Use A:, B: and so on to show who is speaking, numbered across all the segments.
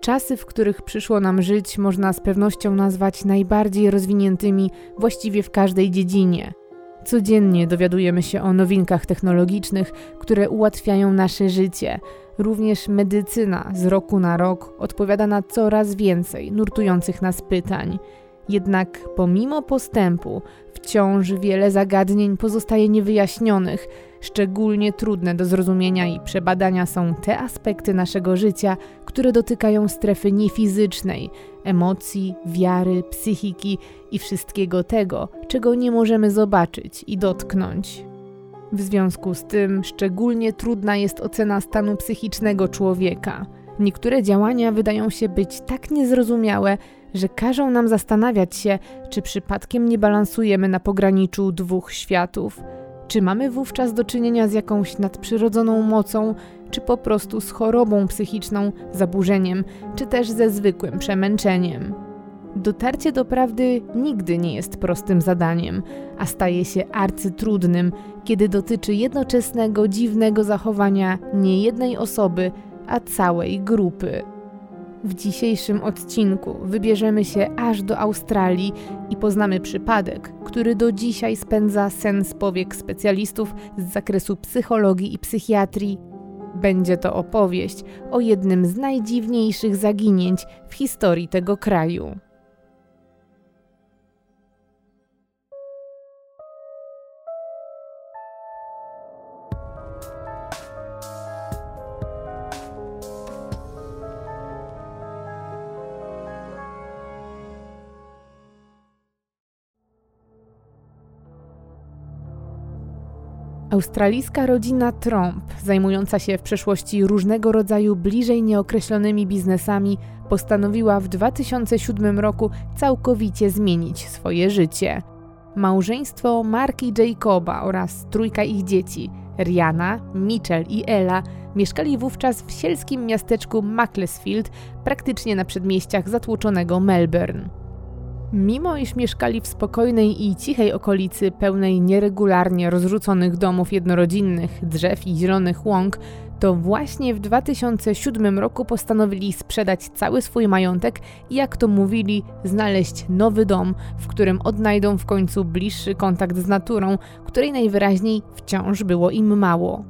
A: Czasy, w których przyszło nam żyć, można z pewnością nazwać najbardziej rozwiniętymi właściwie w każdej dziedzinie. Codziennie dowiadujemy się o nowinkach technologicznych, które ułatwiają nasze życie. Również medycyna z roku na rok odpowiada na coraz więcej nurtujących nas pytań. Jednak pomimo postępu, wciąż wiele zagadnień pozostaje niewyjaśnionych. Szczególnie trudne do zrozumienia i przebadania są te aspekty naszego życia, które dotykają strefy niefizycznej, emocji, wiary, psychiki i wszystkiego tego, czego nie możemy zobaczyć i dotknąć. W związku z tym szczególnie trudna jest ocena stanu psychicznego człowieka. Niektóre działania wydają się być tak niezrozumiałe, że każą nam zastanawiać się, czy przypadkiem nie balansujemy na pograniczu dwóch światów. Czy mamy wówczas do czynienia z jakąś nadprzyrodzoną mocą, czy po prostu z chorobą psychiczną, zaburzeniem, czy też ze zwykłym przemęczeniem? Dotarcie do prawdy nigdy nie jest prostym zadaniem, a staje się arcytrudnym, kiedy dotyczy jednoczesnego dziwnego zachowania nie jednej osoby, a całej grupy. W dzisiejszym odcinku wybierzemy się aż do Australii i poznamy przypadek, który do dzisiaj spędza sen z powiek specjalistów z zakresu psychologii i psychiatrii. Będzie to opowieść o jednym z najdziwniejszych zaginięć w historii tego kraju. Australijska rodzina Trump, zajmująca się w przeszłości różnego rodzaju bliżej nieokreślonymi biznesami, postanowiła w 2007 roku całkowicie zmienić swoje życie. Małżeństwo Mark i Jacoba oraz trójka ich dzieci, Rihanna, Mitchell i Ella, mieszkali wówczas w sielskim miasteczku Macclesfield, praktycznie na przedmieściach zatłoczonego Melbourne. Mimo iż mieszkali w spokojnej i cichej okolicy pełnej nieregularnie rozrzuconych domów jednorodzinnych, drzew i zielonych łąk, to właśnie w 2007 roku postanowili sprzedać cały swój majątek i, jak to mówili, znaleźć nowy dom, w którym odnajdą w końcu bliższy kontakt z naturą, której najwyraźniej wciąż było im mało.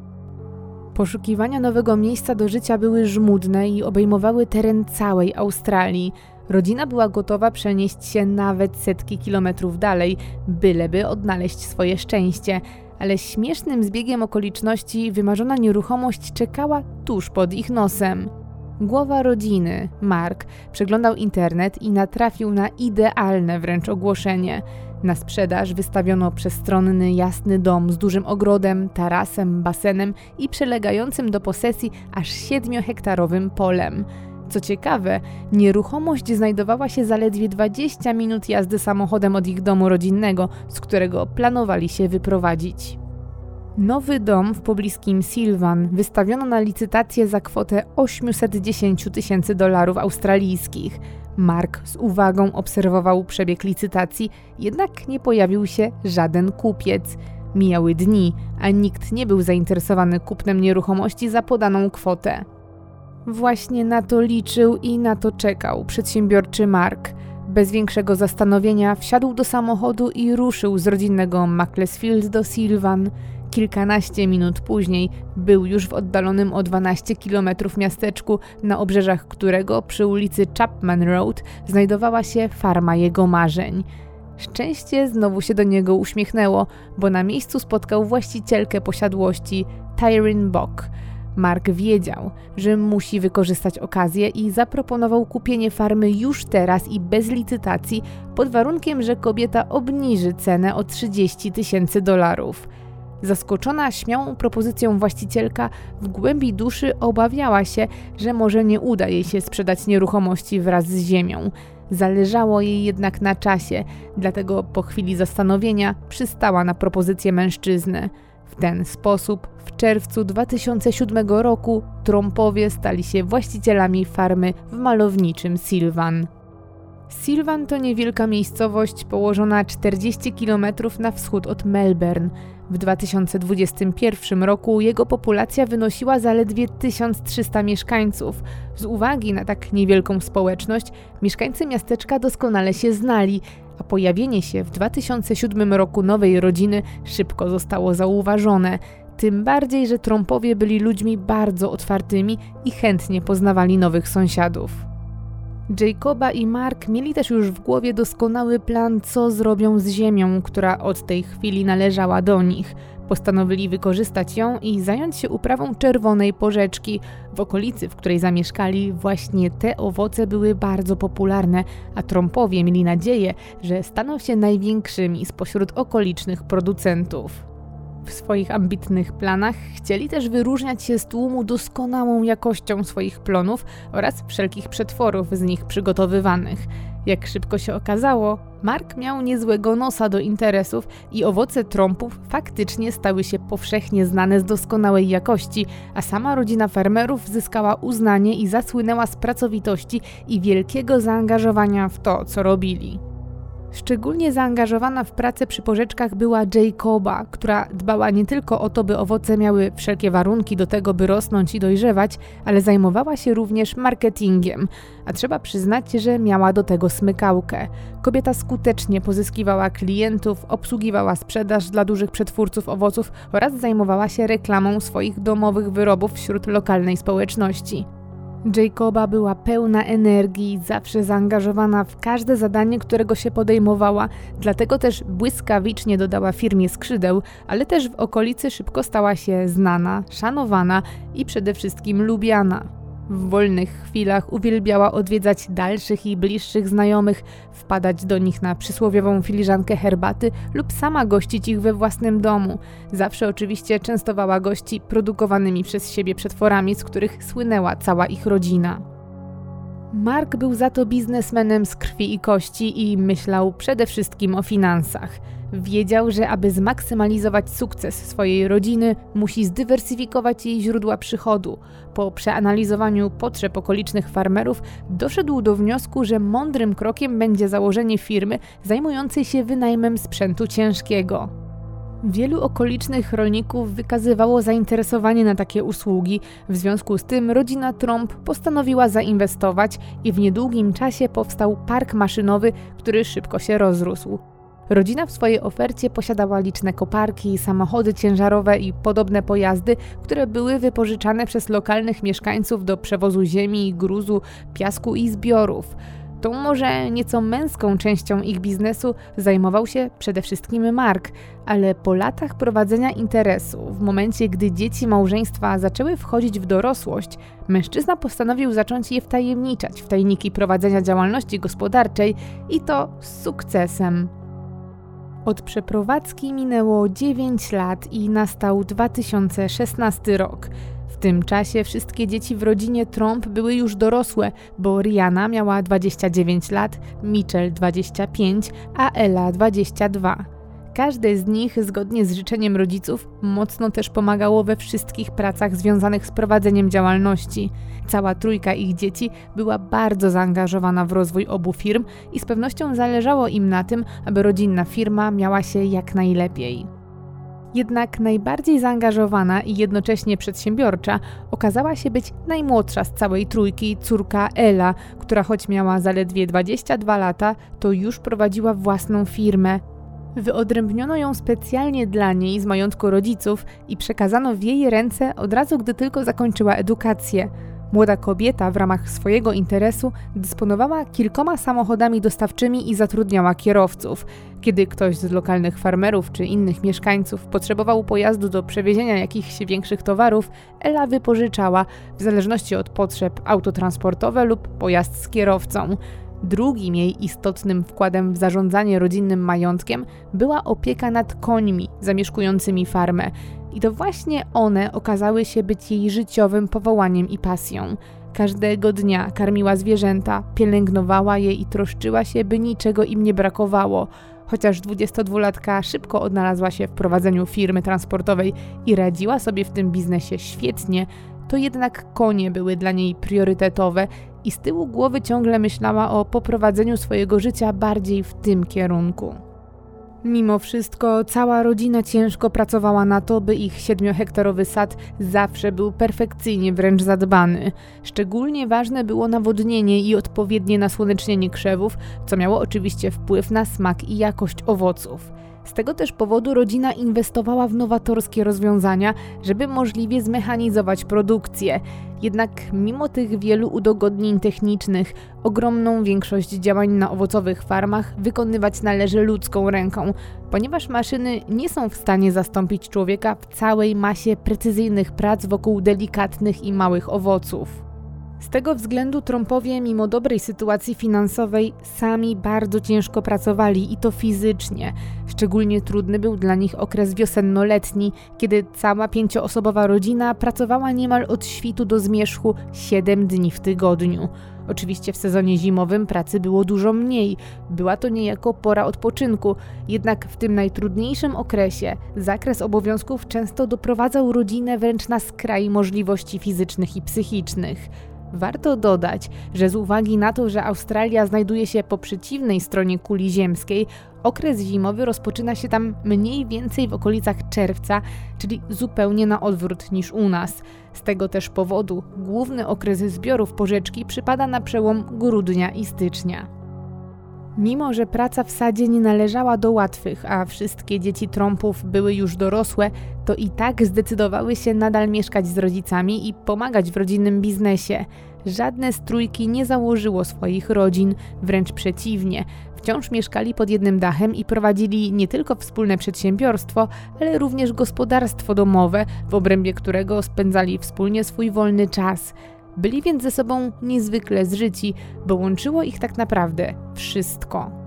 A: Poszukiwania nowego miejsca do życia były żmudne i obejmowały teren całej Australii. Rodzina była gotowa przenieść się nawet setki kilometrów dalej, byleby odnaleźć swoje szczęście, ale śmiesznym zbiegiem okoliczności wymarzona nieruchomość czekała tuż pod ich nosem. Głowa rodziny, Mark, przeglądał internet i natrafił na idealne wręcz ogłoszenie. Na sprzedaż wystawiono przestronny, jasny dom z dużym ogrodem, tarasem, basenem i przylegającym do posesji aż 7-hektarowym polem. Co ciekawe, nieruchomość znajdowała się zaledwie 20 minut jazdy samochodem od ich domu rodzinnego, z którego planowali się wyprowadzić. Nowy dom w pobliskim Silvan wystawiono na licytację za kwotę 810 tysięcy dolarów australijskich. Mark z uwagą obserwował przebieg licytacji, jednak nie pojawił się żaden kupiec. Mijały dni, a nikt nie był zainteresowany kupnem nieruchomości za podaną kwotę. Właśnie na to liczył i na to czekał przedsiębiorczy Mark. Bez większego zastanowienia wsiadł do samochodu i ruszył z rodzinnego Macclesfield do Silvan. Kilkanaście minut później był już w oddalonym o 12 km miasteczku, na obrzeżach którego przy ulicy Chapman Road znajdowała się farma jego marzeń. Szczęście znowu się do niego uśmiechnęło, bo na miejscu spotkał właścicielkę posiadłości, Tyrene Bock. Mark wiedział, że musi wykorzystać okazję i zaproponował kupienie farmy już teraz i bez licytacji, pod warunkiem, że kobieta obniży cenę o 30 tysięcy dolarów. Zaskoczona śmiałą propozycją właścicielka, w głębi duszy obawiała się, że może nie uda jej się sprzedać nieruchomości wraz z ziemią. Zależało jej jednak na czasie, dlatego po chwili zastanowienia przystała na propozycję mężczyzny. Ten sposób w czerwcu 2007 roku Trompowie stali się właścicielami farmy w malowniczym Silvan. Silvan to niewielka miejscowość położona 40 km na wschód od Melbourne. W 2021 roku jego populacja wynosiła zaledwie 1300 mieszkańców. Z uwagi na tak niewielką społeczność, mieszkańcy miasteczka doskonale się znali, a pojawienie się w 2007 roku nowej rodziny szybko zostało zauważone. Tym bardziej, że Trumpowie byli ludźmi bardzo otwartymi i chętnie poznawali nowych sąsiadów. Jacoba i Mark mieli też już w głowie doskonały plan, co zrobią z ziemią, która od tej chwili należała do nich. Postanowili wykorzystać ją i zająć się uprawą czerwonej porzeczki. W okolicy, w której zamieszkali, właśnie te owoce były bardzo popularne, a Trumpowie mieli nadzieję, że staną się największymi spośród okolicznych producentów. W swoich ambitnych planach chcieli też wyróżniać się z tłumu doskonałą jakością swoich plonów oraz wszelkich przetworów z nich przygotowywanych. Jak szybko się okazało, Mark miał niezłego nosa do interesów i owoce trąpów faktycznie stały się powszechnie znane z doskonałej jakości, a sama rodzina farmerów zyskała uznanie i zasłynęła z pracowitości i wielkiego zaangażowania w to, co robili. Szczególnie zaangażowana w pracę przy porzeczkach była Jacoba, która dbała nie tylko o to, by owoce miały wszelkie warunki do tego, by rosnąć i dojrzewać, ale zajmowała się również marketingiem. A trzeba przyznać, że miała do tego smykałkę. Kobieta skutecznie pozyskiwała klientów, obsługiwała sprzedaż dla dużych przetwórców owoców oraz zajmowała się reklamą swoich domowych wyrobów wśród lokalnej społeczności. Jacoba była pełna energii, zawsze zaangażowana w każde zadanie, którego się podejmowała, dlatego też błyskawicznie dodała firmie skrzydeł, ale też w okolicy szybko stała się znana, szanowana i przede wszystkim lubiana. W wolnych chwilach uwielbiała odwiedzać dalszych i bliższych znajomych, wpadać do nich na przysłowiową filiżankę herbaty lub sama gościć ich we własnym domu. Zawsze oczywiście częstowała gości produkowanymi przez siebie przetworami, z których słynęła cała ich rodzina. Mark był za to biznesmenem z krwi i kości i myślał przede wszystkim o finansach. Wiedział, że aby zmaksymalizować sukces swojej rodziny, musi zdywersyfikować jej źródła przychodu. Po przeanalizowaniu potrzeb okolicznych farmerów, doszedł do wniosku, że mądrym krokiem będzie założenie firmy zajmującej się wynajmem sprzętu ciężkiego. Wielu okolicznych rolników wykazywało zainteresowanie na takie usługi, w związku z tym rodzina Trump postanowiła zainwestować i w niedługim czasie powstał park maszynowy, który szybko się rozrósł. Rodzina w swojej ofercie posiadała liczne koparki, samochody ciężarowe i podobne pojazdy, które były wypożyczane przez lokalnych mieszkańców do przewozu ziemi, gruzu, piasku i zbiorów. Tą może nieco męską częścią ich biznesu zajmował się przede wszystkim Mark, ale po latach prowadzenia interesu, w momencie gdy dzieci małżeństwa zaczęły wchodzić w dorosłość, mężczyzna postanowił zacząć je wtajemniczać w tajniki prowadzenia działalności gospodarczej i to z sukcesem. Od przeprowadzki minęło 9 lat i nastał 2016 rok. W tym czasie wszystkie dzieci w rodzinie Trump były już dorosłe, bo Rihanna miała 29 lat, Mitchell 25, a Ella 22. Każde z nich, zgodnie z życzeniem rodziców, mocno też pomagało we wszystkich pracach związanych z prowadzeniem działalności. Cała trójka ich dzieci była bardzo zaangażowana w rozwój obu firm i z pewnością zależało im na tym, aby rodzinna firma miała się jak najlepiej. Jednak najbardziej zaangażowana i jednocześnie przedsiębiorcza okazała się być najmłodsza z całej trójki, córka Ela, która choć miała zaledwie 22 lata, to już prowadziła własną firmę. Wyodrębniono ją specjalnie dla niej z majątku rodziców i przekazano w jej ręce od razu, gdy tylko zakończyła edukację. Młoda kobieta w ramach swojego interesu dysponowała kilkoma samochodami dostawczymi i zatrudniała kierowców. Kiedy ktoś z lokalnych farmerów czy innych mieszkańców potrzebował pojazdu do przewiezienia jakichś większych towarów, Ela wypożyczała, w zależności od potrzeb, autotransportowe lub pojazd z kierowcą. Drugim jej istotnym wkładem w zarządzanie rodzinnym majątkiem była opieka nad końmi zamieszkującymi farmę. I to właśnie one okazały się być jej życiowym powołaniem i pasją. Każdego dnia karmiła zwierzęta, pielęgnowała je i troszczyła się, by niczego im nie brakowało. Chociaż 22-latka szybko odnalazła się w prowadzeniu firmy transportowej i radziła sobie w tym biznesie świetnie, to jednak konie były dla niej priorytetowe i z tyłu głowy ciągle myślała o poprowadzeniu swojego życia bardziej w tym kierunku. Mimo wszystko cała rodzina ciężko pracowała na to, by ich siedmiohektarowy sad zawsze był perfekcyjnie wręcz zadbany. Szczególnie ważne było nawodnienie i odpowiednie nasłonecznienie krzewów, co miało oczywiście wpływ na smak i jakość owoców. Z tego też powodu rodzina inwestowała w nowatorskie rozwiązania, żeby możliwie zmechanizować produkcję. Jednak mimo tych wielu udogodnień technicznych, ogromną większość działań na owocowych farmach wykonywać należy ludzką ręką, ponieważ maszyny nie są w stanie zastąpić człowieka w całej masie precyzyjnych prac wokół delikatnych i małych owoców. Z tego względu Trumpowie, mimo dobrej sytuacji finansowej, sami bardzo ciężko pracowali i to fizycznie. Szczególnie trudny był dla nich okres wiosennoletni, kiedy cała pięcioosobowa rodzina pracowała niemal od świtu do zmierzchu 7 dni w tygodniu. Oczywiście w sezonie zimowym pracy było dużo mniej, była to niejako pora odpoczynku, jednak w tym najtrudniejszym okresie zakres obowiązków często doprowadzał rodzinę wręcz na skraj możliwości fizycznych i psychicznych. Warto dodać, że z uwagi na to, że Australia znajduje się po przeciwnej stronie kuli ziemskiej, okres zimowy rozpoczyna się tam mniej więcej w okolicach czerwca, czyli zupełnie na odwrót niż u nas. Z tego też powodu główny okres zbiorów porzeczki przypada na przełom grudnia i stycznia. Mimo, że praca w sadzie nie należała do łatwych, a wszystkie dzieci trąpów były już dorosłe, to i tak zdecydowały się nadal mieszkać z rodzicami i pomagać w rodzinnym biznesie. Żadne z trójki nie założyło swoich rodzin, wręcz przeciwnie. Wciąż mieszkali pod jednym dachem i prowadzili nie tylko wspólne przedsiębiorstwo, ale również gospodarstwo domowe, w obrębie którego spędzali wspólnie swój wolny czas. Byli więc ze sobą niezwykle zżyci, bo łączyło ich tak naprawdę wszystko.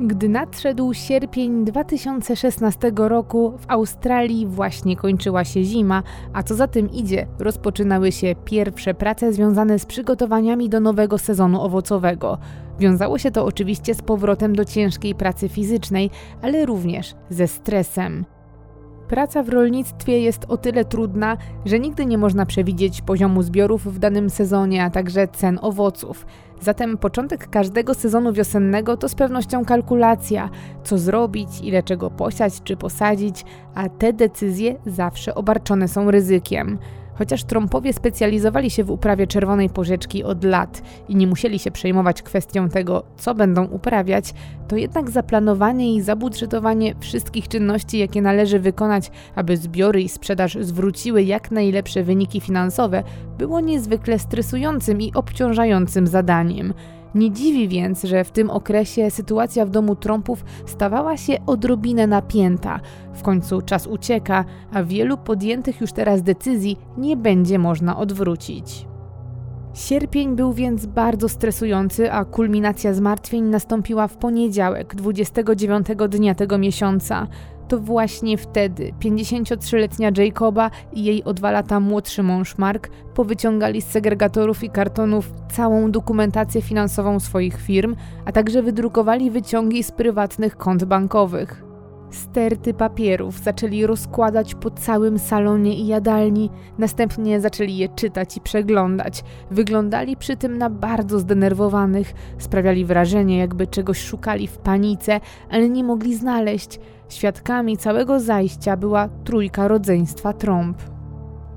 A: Gdy nadszedł sierpień 2016 roku, w Australii właśnie kończyła się zima, a co za tym idzie, rozpoczynały się pierwsze prace związane z przygotowaniami do nowego sezonu owocowego. Wiązało się to oczywiście z powrotem do ciężkiej pracy fizycznej, ale również ze stresem. Praca w rolnictwie jest o tyle trudna, że nigdy nie można przewidzieć poziomu zbiorów w danym sezonie, a także cen owoców. Zatem początek każdego sezonu wiosennego to z pewnością kalkulacja, co zrobić, ile czego posiać czy posadzić, a te decyzje zawsze obarczone są ryzykiem. Chociaż Trumpowie specjalizowali się w uprawie czerwonej porzeczki od lat i nie musieli się przejmować kwestią tego, co będą uprawiać, to jednak zaplanowanie i zabudżetowanie wszystkich czynności, jakie należy wykonać, aby zbiory i sprzedaż zwróciły jak najlepsze wyniki finansowe, było niezwykle stresującym i obciążającym zadaniem. Nie dziwi więc, że w tym okresie sytuacja w domu Trumpów stawała się odrobinę napięta. W końcu czas ucieka, a wielu podjętych już teraz decyzji nie będzie można odwrócić. Sierpień był więc bardzo stresujący, a kulminacja zmartwień nastąpiła w poniedziałek, 29 dnia tego miesiąca. To właśnie wtedy 53-letnia Jacoba i jej o dwa lata młodszy mąż Mark powyciągali z segregatorów i kartonów całą dokumentację finansową swoich firm, a także wydrukowali wyciągi z prywatnych kont bankowych. Sterty papierów zaczęli rozkładać po całym salonie i jadalni, następnie zaczęli je czytać i przeglądać. Wyglądali przy tym na bardzo zdenerwowanych, sprawiali wrażenie, jakby czegoś szukali w panice, ale nie mogli znaleźć. Świadkami całego zajścia była trójka rodzeństwa trąb.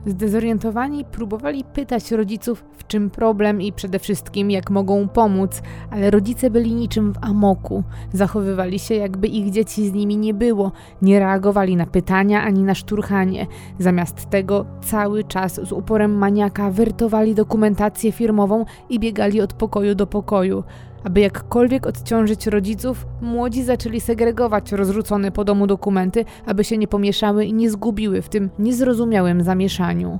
A: Zdezorientowani próbowali pytać rodziców, w czym problem i przede wszystkim jak mogą pomóc, ale rodzice byli niczym w amoku. Zachowywali się, jakby ich dzieci z nimi nie było, nie reagowali na pytania ani na szturchanie. Zamiast tego cały czas z uporem maniaka wertowali dokumentację firmową i biegali od pokoju do pokoju. Aby jakkolwiek odciążyć rodziców, młodzi zaczęli segregować rozrzucone po domu dokumenty, aby się nie pomieszały i nie zgubiły w tym niezrozumiałym zamieszaniu.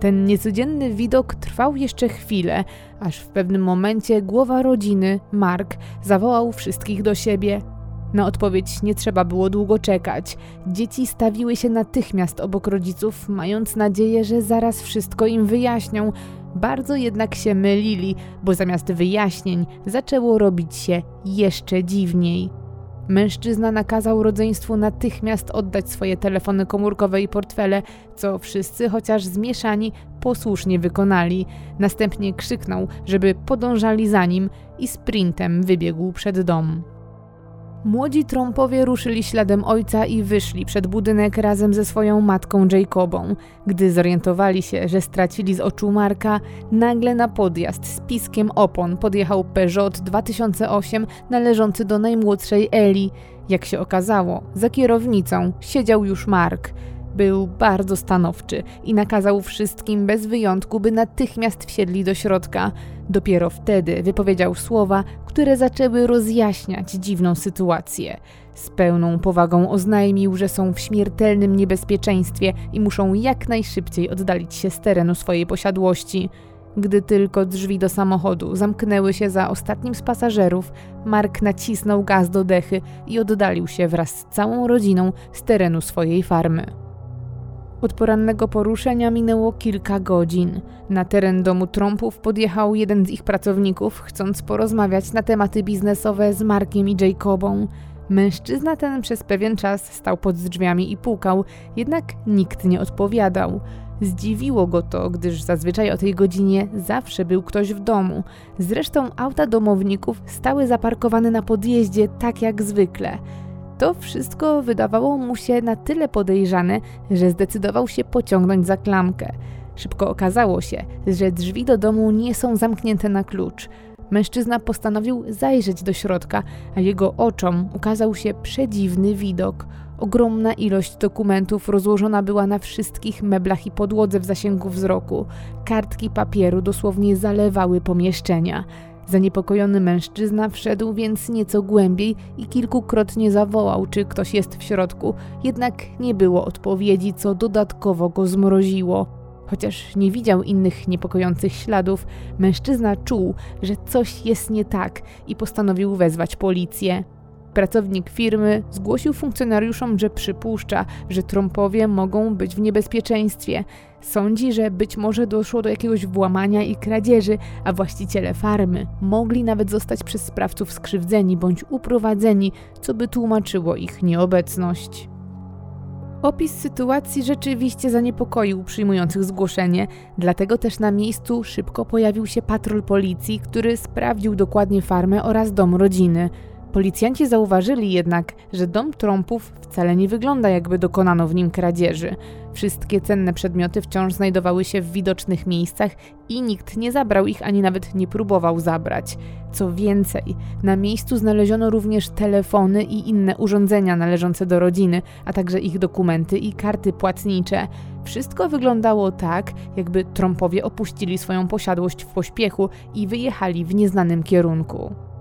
A: Ten niecodzienny widok trwał jeszcze chwilę, aż w pewnym momencie głowa rodziny, Mark, zawołał wszystkich do siebie. Na odpowiedź nie trzeba było długo czekać. Dzieci stawiły się natychmiast obok rodziców, mając nadzieję, że zaraz wszystko im wyjaśnią, bardzo jednak się mylili, bo zamiast wyjaśnień zaczęło robić się jeszcze dziwniej. Mężczyzna nakazał rodzeństwu natychmiast oddać swoje telefony komórkowe i portfele, co wszyscy, chociaż zmieszani, posłusznie wykonali. Następnie krzyknął, żeby podążali za nim i sprintem wybiegł przed dom. Młodzi Trumpowie ruszyli śladem ojca i wyszli przed budynek razem ze swoją matką Jacobą. Gdy zorientowali się, że stracili z oczu Marka, nagle na podjazd z piskiem opon podjechał Peugeot 2008 należący do najmłodszej Eli. Jak się okazało, za kierownicą siedział już Mark. Był bardzo stanowczy i nakazał wszystkim bez wyjątku, by natychmiast wsiedli do środka. Dopiero wtedy wypowiedział słowa, które zaczęły rozjaśniać dziwną sytuację. Z pełną powagą oznajmił, że są w śmiertelnym niebezpieczeństwie i muszą jak najszybciej oddalić się z terenu swojej posiadłości. Gdy tylko drzwi do samochodu zamknęły się za ostatnim z pasażerów, Mark nacisnął gaz do dechy i oddalił się wraz z całą rodziną z terenu swojej farmy. Od porannego poruszenia minęło kilka godzin. Na teren domu Trumpów podjechał jeden z ich pracowników, chcąc porozmawiać na tematy biznesowe z Markiem i Jacobą. Mężczyzna ten przez pewien czas stał pod drzwiami i pukał, jednak nikt nie odpowiadał. Zdziwiło go to, gdyż zazwyczaj o tej godzinie zawsze był ktoś w domu. Zresztą auta domowników stały zaparkowane na podjeździe tak jak zwykle. To wszystko wydawało mu się na tyle podejrzane, że zdecydował się pociągnąć za klamkę. Szybko okazało się, że drzwi do domu nie są zamknięte na klucz. Mężczyzna postanowił zajrzeć do środka, a jego oczom ukazał się przedziwny widok. Ogromna ilość dokumentów rozłożona była na wszystkich meblach i podłodze w zasięgu wzroku. Kartki papieru dosłownie zalewały pomieszczenia. Zaniepokojony mężczyzna wszedł więc nieco głębiej i kilkukrotnie zawołał, czy ktoś jest w środku, jednak nie było odpowiedzi, co dodatkowo go zmroziło. Chociaż nie widział innych niepokojących śladów, mężczyzna czuł, że coś jest nie tak i postanowił wezwać policję. Pracownik firmy zgłosił funkcjonariuszom, że przypuszcza, że trąpowie mogą być w niebezpieczeństwie. Sądzi, że być może doszło do jakiegoś włamania i kradzieży, a właściciele farmy mogli nawet zostać przez sprawców skrzywdzeni bądź uprowadzeni, co by tłumaczyło ich nieobecność. Opis sytuacji rzeczywiście zaniepokoił przyjmujących zgłoszenie, dlatego też na miejscu szybko pojawił się patrol policji, który sprawdził dokładnie farmę oraz dom rodziny. Policjanci zauważyli jednak, że dom Trumpów wcale nie wygląda jakby dokonano w nim kradzieży. Wszystkie cenne przedmioty wciąż znajdowały się w widocznych miejscach i nikt nie zabrał ich ani nawet nie próbował zabrać. Co więcej, na miejscu znaleziono również telefony i inne urządzenia należące do rodziny, a także ich dokumenty i karty płatnicze. Wszystko wyglądało tak, jakby Trumpowie opuścili swoją posiadłość w pośpiechu i wyjechali w nieznanym kierunku.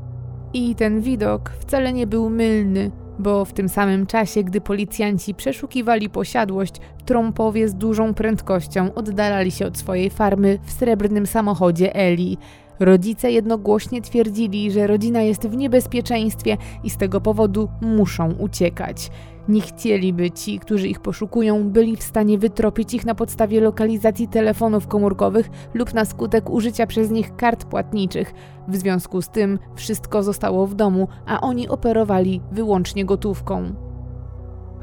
A: I ten widok wcale nie był mylny, bo w tym samym czasie, gdy policjanci przeszukiwali posiadłość, trąpowie z dużą prędkością oddalali się od swojej farmy w srebrnym samochodzie Eli. Rodzice jednogłośnie twierdzili, że rodzina jest w niebezpieczeństwie i z tego powodu muszą uciekać. Nie chcieliby ci, którzy ich poszukują, byli w stanie wytropić ich na podstawie lokalizacji telefonów komórkowych lub na skutek użycia przez nich kart płatniczych. W związku z tym wszystko zostało w domu, a oni operowali wyłącznie gotówką.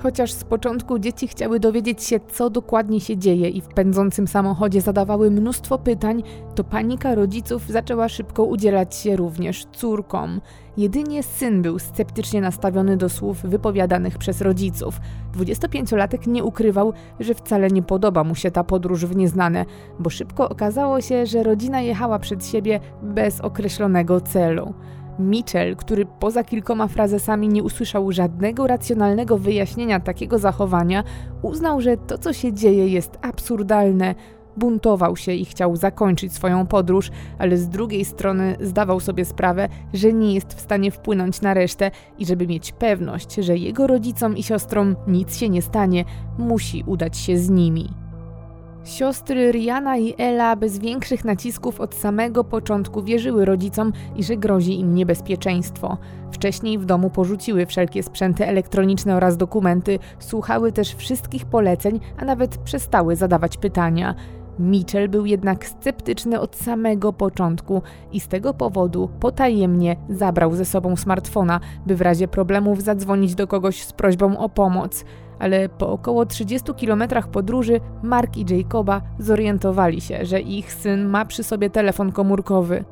A: Chociaż z początku dzieci chciały dowiedzieć się, co dokładnie się dzieje i w pędzącym samochodzie zadawały mnóstwo pytań, to panika rodziców zaczęła szybko udzielać się również córkom. Jedynie syn był sceptycznie nastawiony do słów wypowiadanych przez rodziców. 25-latek nie ukrywał, że wcale nie podoba mu się ta podróż w nieznane, bo szybko okazało się, że rodzina jechała przed siebie bez określonego celu. Mitchell, który poza kilkoma frazesami nie usłyszał żadnego racjonalnego wyjaśnienia takiego zachowania, uznał, że to, co się dzieje, jest absurdalne. Buntował się i chciał zakończyć swoją podróż, ale z drugiej strony zdawał sobie sprawę, że nie jest w stanie wpłynąć na resztę i żeby mieć pewność, że jego rodzicom i siostrom nic się nie stanie, musi udać się z nimi. Siostry Riana i Ela bez większych nacisków od samego początku wierzyły rodzicom i że grozi im niebezpieczeństwo. Wcześniej w domu porzuciły wszelkie sprzęty elektroniczne oraz dokumenty, słuchały też wszystkich poleceń, a nawet przestały zadawać pytania. Mitchell był jednak sceptyczny od samego początku i z tego powodu potajemnie zabrał ze sobą smartfona, by w razie problemów zadzwonić do kogoś z prośbą o pomoc ale po około 30 kilometrach podróży Mark i Jacoba zorientowali się, że ich syn ma przy sobie telefon komórkowy.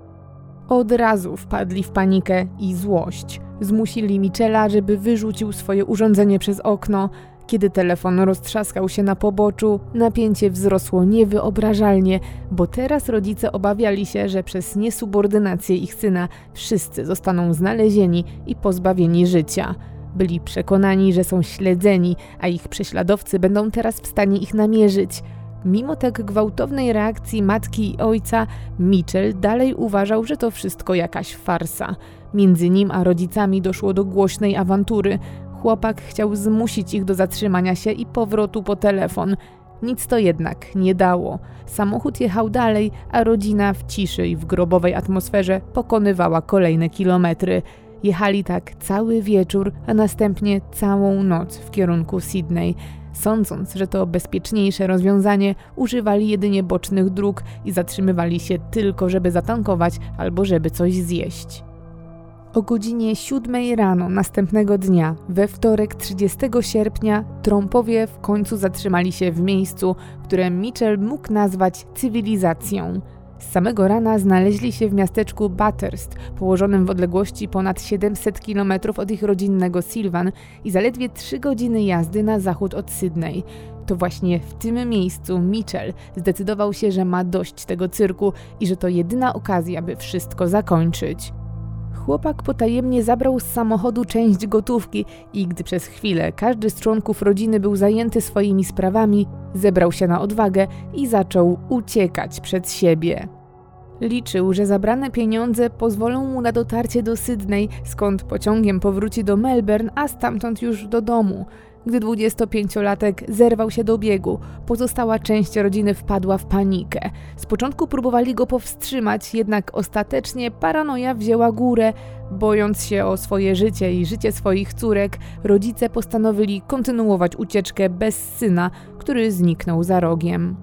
A: Od razu wpadli w panikę i złość. Zmusili Michela, żeby wyrzucił swoje urządzenie przez okno. Kiedy telefon roztrzaskał się na poboczu, napięcie wzrosło niewyobrażalnie, bo teraz rodzice obawiali się, że przez niesubordynację ich syna wszyscy zostaną znalezieni i pozbawieni życia. Byli przekonani, że są śledzeni, a ich prześladowcy będą teraz w stanie ich namierzyć. Mimo tak gwałtownej reakcji matki i ojca, Mitchell dalej uważał, że to wszystko jakaś farsa. Między nim a rodzicami doszło do głośnej awantury. Chłopak chciał zmusić ich do zatrzymania się i powrotu po telefon. Nic to jednak nie dało. Samochód jechał dalej, a rodzina w ciszy i w grobowej atmosferze pokonywała kolejne kilometry. Jechali tak cały wieczór, a następnie całą noc w kierunku Sydney. Sądząc, że to bezpieczniejsze rozwiązanie, używali jedynie bocznych dróg i zatrzymywali się tylko, żeby zatankować albo żeby coś zjeść. O godzinie 7 rano następnego dnia, we wtorek 30 sierpnia, trąpowie w końcu zatrzymali się w miejscu, które Mitchell mógł nazwać cywilizacją. Z samego rana znaleźli się w miasteczku Bathurst, położonym w odległości ponad 700 km od ich rodzinnego Sylvan i zaledwie 3 godziny jazdy na zachód od Sydney. To właśnie w tym miejscu Mitchell zdecydował się, że ma dość tego cyrku i że to jedyna okazja, by wszystko zakończyć. Chłopak potajemnie zabrał z samochodu część gotówki i gdy przez chwilę każdy z członków rodziny był zajęty swoimi sprawami, zebrał się na odwagę i zaczął uciekać przed siebie. Liczył, że zabrane pieniądze pozwolą mu na dotarcie do Sydney, skąd pociągiem powróci do Melbourne, a stamtąd już do domu. Gdy 25-latek zerwał się do biegu, pozostała część rodziny wpadła w panikę. Z początku próbowali go powstrzymać, jednak ostatecznie paranoja wzięła górę. Bojąc się o swoje życie i życie swoich córek, rodzice postanowili kontynuować ucieczkę bez syna, który zniknął za rogiem.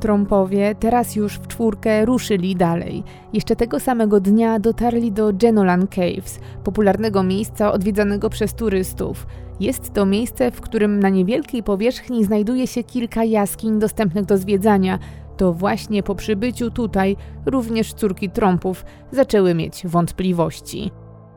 A: Trompowie teraz już w czwórkę ruszyli dalej. Jeszcze tego samego dnia dotarli do Genolan Caves, popularnego miejsca odwiedzanego przez turystów. Jest to miejsce, w którym na niewielkiej powierzchni znajduje się kilka jaskiń dostępnych do zwiedzania. To właśnie po przybyciu tutaj również córki trąpów zaczęły mieć wątpliwości.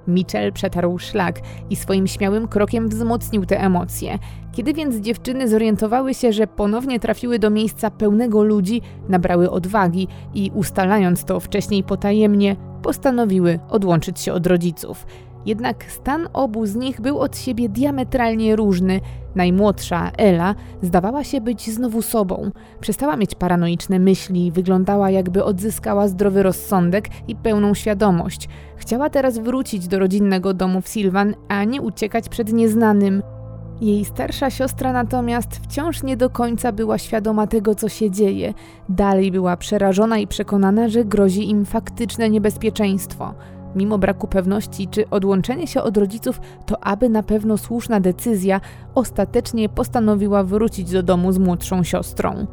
A: Mitchell przetarł szlak i swoim śmiałym krokiem wzmocnił te emocje. Kiedy więc dziewczyny zorientowały się, że ponownie trafiły do miejsca pełnego ludzi, nabrały odwagi i ustalając to wcześniej potajemnie, postanowiły odłączyć się od rodziców. Jednak stan obu z nich był od siebie diametralnie różny. Najmłodsza, Ela, zdawała się być znowu sobą. Przestała mieć paranoiczne myśli, wyglądała jakby odzyskała zdrowy rozsądek i pełną świadomość. Chciała teraz wrócić do rodzinnego domu w Silvan, a nie uciekać przed nieznanym. Jej starsza siostra natomiast wciąż nie do końca była świadoma tego, co się dzieje. Dalej była przerażona i przekonana, że grozi im faktyczne niebezpieczeństwo. Mimo braku pewności, czy odłączenie się od rodziców to aby na pewno słuszna decyzja, ostatecznie postanowiła wrócić do domu z młodszą siostrą.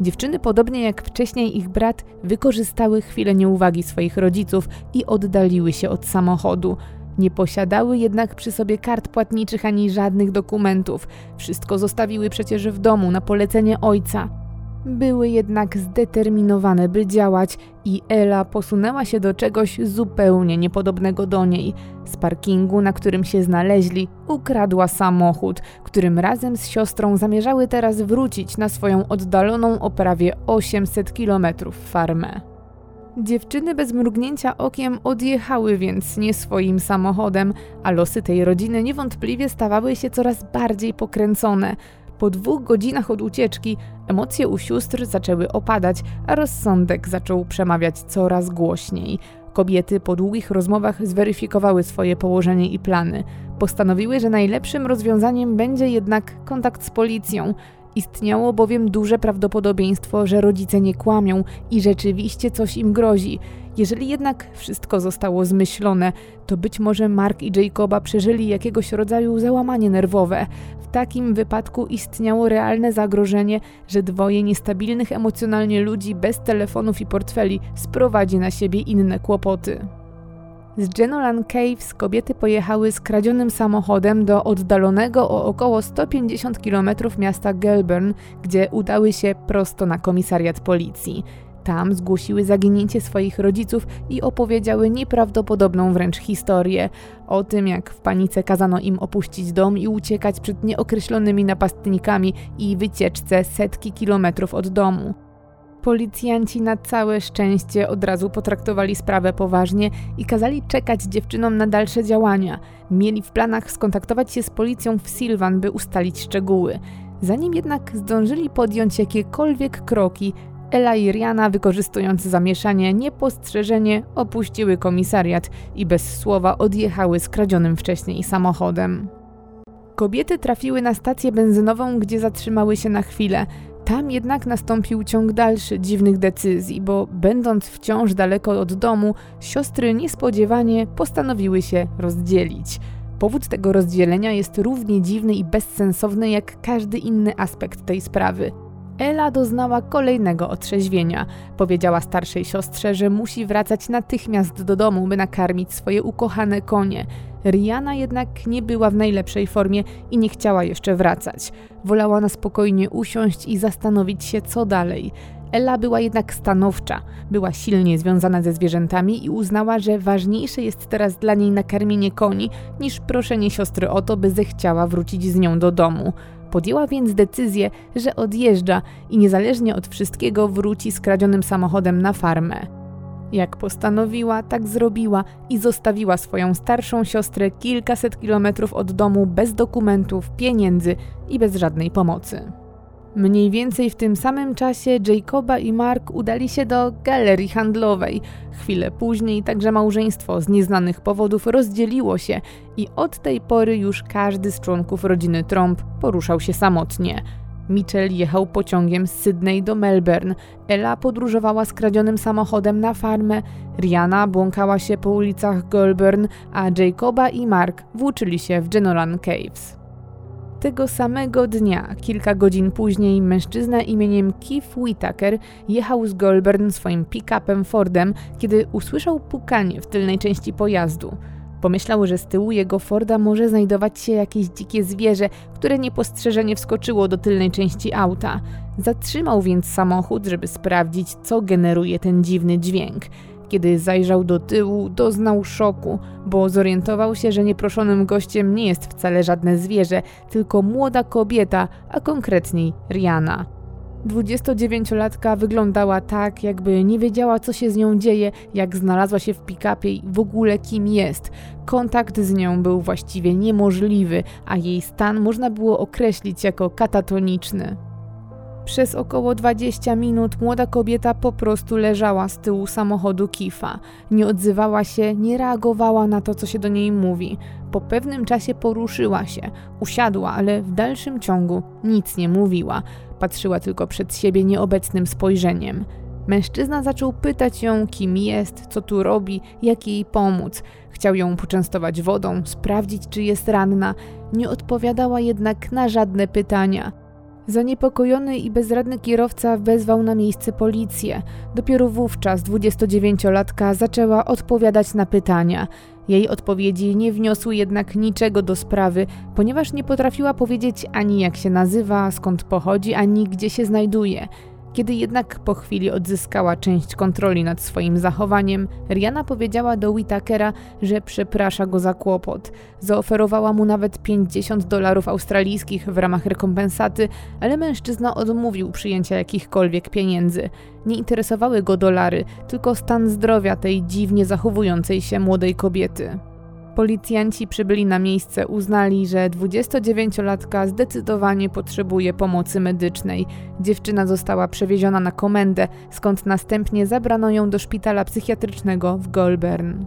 A: Dziewczyny, podobnie jak wcześniej ich brat, wykorzystały chwilę nieuwagi swoich rodziców i oddaliły się od samochodu. Nie posiadały jednak przy sobie kart płatniczych ani żadnych dokumentów. Wszystko zostawiły przecież w domu na polecenie ojca. Były jednak zdeterminowane, by działać, i Ela posunęła się do czegoś zupełnie niepodobnego do niej. Z parkingu, na którym się znaleźli, ukradła samochód, którym razem z siostrą zamierzały teraz wrócić na swoją oddaloną o prawie 800 kilometrów farmę. Dziewczyny bez mrugnięcia okiem odjechały więc nie swoim samochodem, a losy tej rodziny niewątpliwie stawały się coraz bardziej pokręcone. Po dwóch godzinach od ucieczki emocje u sióstr zaczęły opadać, a rozsądek zaczął przemawiać coraz głośniej. Kobiety po długich rozmowach zweryfikowały swoje położenie i plany. Postanowiły, że najlepszym rozwiązaniem będzie jednak kontakt z policją. Istniało bowiem duże prawdopodobieństwo, że rodzice nie kłamią i rzeczywiście coś im grozi. Jeżeli jednak wszystko zostało zmyślone, to być może Mark i Jacoba przeżyli jakiegoś rodzaju załamanie nerwowe. W takim wypadku istniało realne zagrożenie, że dwoje niestabilnych emocjonalnie ludzi bez telefonów i portfeli sprowadzi na siebie inne kłopoty. Z Genolan Caves kobiety pojechały skradzionym samochodem do oddalonego o około 150 km miasta Gelburn, gdzie udały się prosto na komisariat policji. Tam zgłosiły zaginięcie swoich rodziców i opowiedziały nieprawdopodobną wręcz historię o tym, jak w panice kazano im opuścić dom i uciekać przed nieokreślonymi napastnikami i wycieczce setki kilometrów od domu. Policjanci na całe szczęście od razu potraktowali sprawę poważnie i kazali czekać dziewczynom na dalsze działania. Mieli w planach skontaktować się z policją w Silvan, by ustalić szczegóły. Zanim jednak zdążyli podjąć jakiekolwiek kroki, Ela i Riana, wykorzystując zamieszanie, niepostrzeżenie opuściły komisariat i bez słowa odjechały skradzionym wcześniej samochodem. Kobiety trafiły na stację benzynową, gdzie zatrzymały się na chwilę. Tam jednak nastąpił ciąg dalszy dziwnych decyzji, bo będąc wciąż daleko od domu, siostry niespodziewanie postanowiły się rozdzielić. Powód tego rozdzielenia jest równie dziwny i bezsensowny jak każdy inny aspekt tej sprawy. Ela doznała kolejnego otrzeźwienia. Powiedziała starszej siostrze, że musi wracać natychmiast do domu, by nakarmić swoje ukochane konie. Riana jednak nie była w najlepszej formie i nie chciała jeszcze wracać. Wolała na spokojnie usiąść i zastanowić się, co dalej. Ella była jednak stanowcza, była silnie związana ze zwierzętami i uznała, że ważniejsze jest teraz dla niej nakarmienie koni niż proszenie siostry o to, by zechciała wrócić z nią do domu. Podjęła więc decyzję, że odjeżdża i niezależnie od wszystkiego wróci skradzionym samochodem na farmę. Jak postanowiła, tak zrobiła i zostawiła swoją starszą siostrę kilkaset kilometrów od domu bez dokumentów, pieniędzy i bez żadnej pomocy. Mniej więcej w tym samym czasie Jacoba i Mark udali się do galerii handlowej. Chwilę później także małżeństwo z nieznanych powodów rozdzieliło się i od tej pory już każdy z członków rodziny Trump poruszał się samotnie. Mitchell jechał pociągiem z Sydney do Melbourne, Ella podróżowała skradzionym samochodem na farmę, Rihanna błąkała się po ulicach Goulburn, a Jacoba i Mark włóczyli się w Genolan Caves. Tego samego dnia, kilka godzin później, mężczyzna imieniem Keith Whitaker jechał z Goulburn swoim pick-upem Fordem, kiedy usłyszał pukanie w tylnej części pojazdu. Pomyślał, że z tyłu jego Forda może znajdować się jakieś dzikie zwierzę, które niepostrzeżenie wskoczyło do tylnej części auta. Zatrzymał więc samochód, żeby sprawdzić, co generuje ten dziwny dźwięk. Kiedy zajrzał do tyłu, doznał szoku, bo zorientował się, że nieproszonym gościem nie jest wcale żadne zwierzę, tylko młoda kobieta, a konkretniej Rihanna. 29-latka wyglądała tak, jakby nie wiedziała, co się z nią dzieje, jak znalazła się w pick-upie i w ogóle kim jest. Kontakt z nią był właściwie niemożliwy, a jej stan można było określić jako katatoniczny. Przez około 20 minut młoda kobieta po prostu leżała z tyłu samochodu Kifa. Nie odzywała się, nie reagowała na to, co się do niej mówi. Po pewnym czasie poruszyła się, usiadła, ale w dalszym ciągu nic nie mówiła. Patrzyła tylko przed siebie nieobecnym spojrzeniem. Mężczyzna zaczął pytać ją, kim jest, co tu robi, jak jej pomóc. Chciał ją poczęstować wodą, sprawdzić, czy jest ranna. Nie odpowiadała jednak na żadne pytania. Zaniepokojony i bezradny kierowca wezwał na miejsce policję. Dopiero wówczas 29-latka zaczęła odpowiadać na pytania. Jej odpowiedzi nie wniosły jednak niczego do sprawy, ponieważ nie potrafiła powiedzieć ani jak się nazywa, skąd pochodzi, ani gdzie się znajduje. Kiedy jednak po chwili odzyskała część kontroli nad swoim zachowaniem, Rihanna powiedziała do Whitakera, że przeprasza go za kłopot. Zaoferowała mu nawet 50 dolarów australijskich w ramach rekompensaty, ale mężczyzna odmówił przyjęcia jakichkolwiek pieniędzy. Nie interesowały go dolary, tylko stan zdrowia tej dziwnie zachowującej się młodej kobiety. Policjanci przybyli na miejsce, uznali, że 29-latka zdecydowanie potrzebuje pomocy medycznej. Dziewczyna została przewieziona na komendę, skąd następnie zabrano ją do szpitala psychiatrycznego w Goulburn.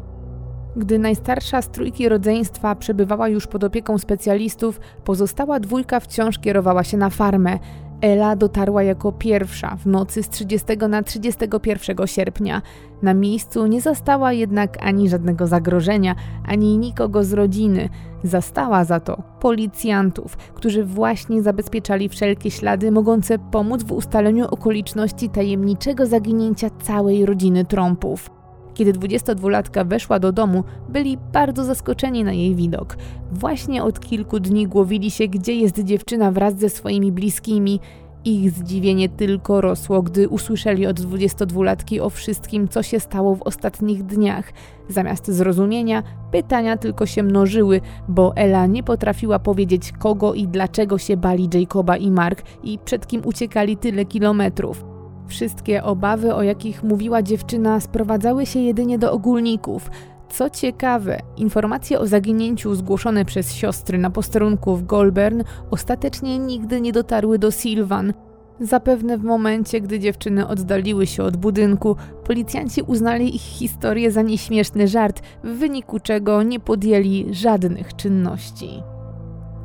A: Gdy najstarsza z trójki rodzeństwa przebywała już pod opieką specjalistów, pozostała dwójka wciąż kierowała się na farmę. Ela dotarła jako pierwsza w nocy z 30 na 31 sierpnia. Na miejscu nie zastała jednak ani żadnego zagrożenia, ani nikogo z rodziny. Zastała za to policjantów, którzy właśnie zabezpieczali wszelkie ślady mogące pomóc w ustaleniu okoliczności tajemniczego zaginięcia całej rodziny trąpów. Kiedy 22-latka weszła do domu, byli bardzo zaskoczeni na jej widok. Właśnie od kilku dni głowili się, gdzie jest dziewczyna wraz ze swoimi bliskimi. Ich zdziwienie tylko rosło, gdy usłyszeli od 22-latki o wszystkim, co się stało w ostatnich dniach. Zamiast zrozumienia, pytania tylko się mnożyły, bo Ela nie potrafiła powiedzieć, kogo i dlaczego się bali Jacoba i Mark i przed kim uciekali tyle kilometrów. Wszystkie obawy, o jakich mówiła dziewczyna, sprowadzały się jedynie do ogólników. Co ciekawe, informacje o zaginięciu zgłoszone przez siostry na posterunku w Goulburn ostatecznie nigdy nie dotarły do Sylvan. Zapewne w momencie, gdy dziewczyny oddaliły się od budynku, policjanci uznali ich historię za nieśmieszny żart, w wyniku czego nie podjęli żadnych czynności.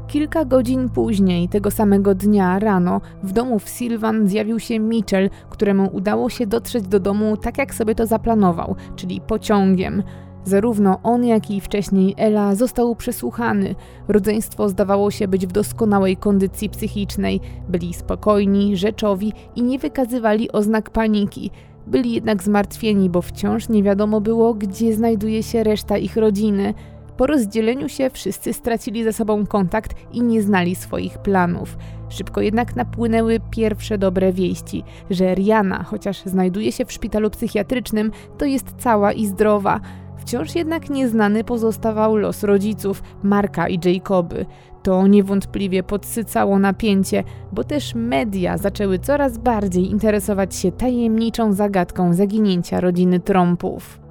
A: Kilka godzin później, tego samego dnia rano, w domu w Sylvan zjawił się Mitchell, któremu udało się dotrzeć do domu tak jak sobie to zaplanował, czyli pociągiem. Zarówno on, jak i wcześniej Ela został przesłuchany. Rodzeństwo zdawało się być w doskonałej kondycji psychicznej. Byli spokojni, rzeczowi i nie wykazywali oznak paniki. Byli jednak zmartwieni, bo wciąż nie wiadomo było, gdzie znajduje się reszta ich rodziny. Po rozdzieleniu się wszyscy stracili ze sobą kontakt i nie znali swoich planów. Szybko jednak napłynęły pierwsze dobre wieści, że Riana, chociaż znajduje się w szpitalu psychiatrycznym, to jest cała i zdrowa. Wciąż jednak nieznany pozostawał los rodziców, Marka i Jacoby. To niewątpliwie podsycało napięcie, bo też media zaczęły coraz bardziej interesować się tajemniczą zagadką zaginięcia rodziny Trumpów.